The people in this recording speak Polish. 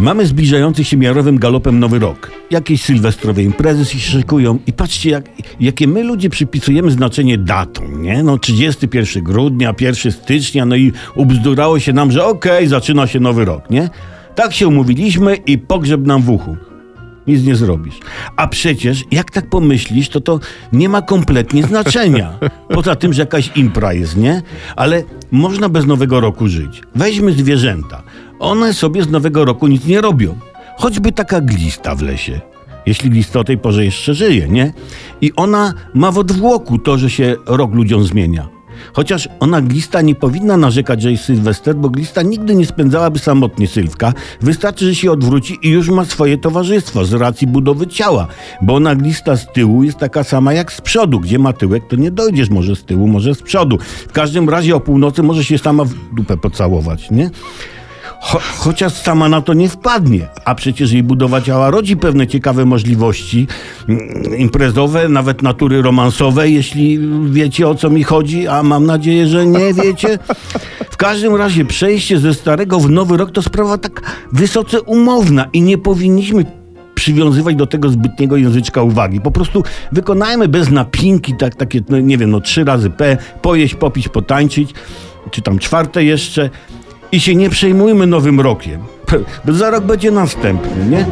Mamy zbliżający się miarowym galopem nowy rok. Jakieś sylwestrowe imprezy się szykują i patrzcie, jak, jakie my ludzie przypisujemy znaczenie datom, nie? No 31 grudnia, 1 stycznia, no i ubzdurało się nam, że okej, zaczyna się nowy rok, nie? Tak się umówiliśmy i pogrzeb nam w uchu. Nic nie zrobisz. A przecież, jak tak pomyślisz, to to nie ma kompletnie znaczenia. Poza tym, że jakaś impra jest, nie? Ale można bez Nowego Roku żyć. Weźmy zwierzęta. One sobie z Nowego Roku nic nie robią. Choćby taka glista w lesie. Jeśli glista o tej porze jeszcze żyje, nie? I ona ma w odwłoku to, że się rok ludziom zmienia. Chociaż ona glista nie powinna narzekać, że jest Sylwester, bo glista nigdy nie spędzałaby samotnie Sylwka. Wystarczy, że się odwróci i już ma swoje towarzystwo z racji budowy ciała. Bo ona glista z tyłu jest taka sama jak z przodu. Gdzie ma tyłek, to nie dojdziesz może z tyłu, może z przodu. W każdym razie o północy może się sama w dupę pocałować, nie? Cho, chociaż sama na to nie wpadnie, a przecież jej budowa ciała rodzi pewne ciekawe możliwości mm, imprezowe, nawet natury romansowej, jeśli wiecie o co mi chodzi, a mam nadzieję, że nie wiecie. W każdym razie przejście ze starego w nowy rok to sprawa tak wysoce umowna i nie powinniśmy przywiązywać do tego zbytniego języczka uwagi. Po prostu wykonajmy bez napinki tak, takie, no, nie wiem, no trzy razy P, pojeść, popić, potańczyć, czy tam czwarte jeszcze i się nie przejmujmy nowym rokiem. Za rok będzie następny, nie?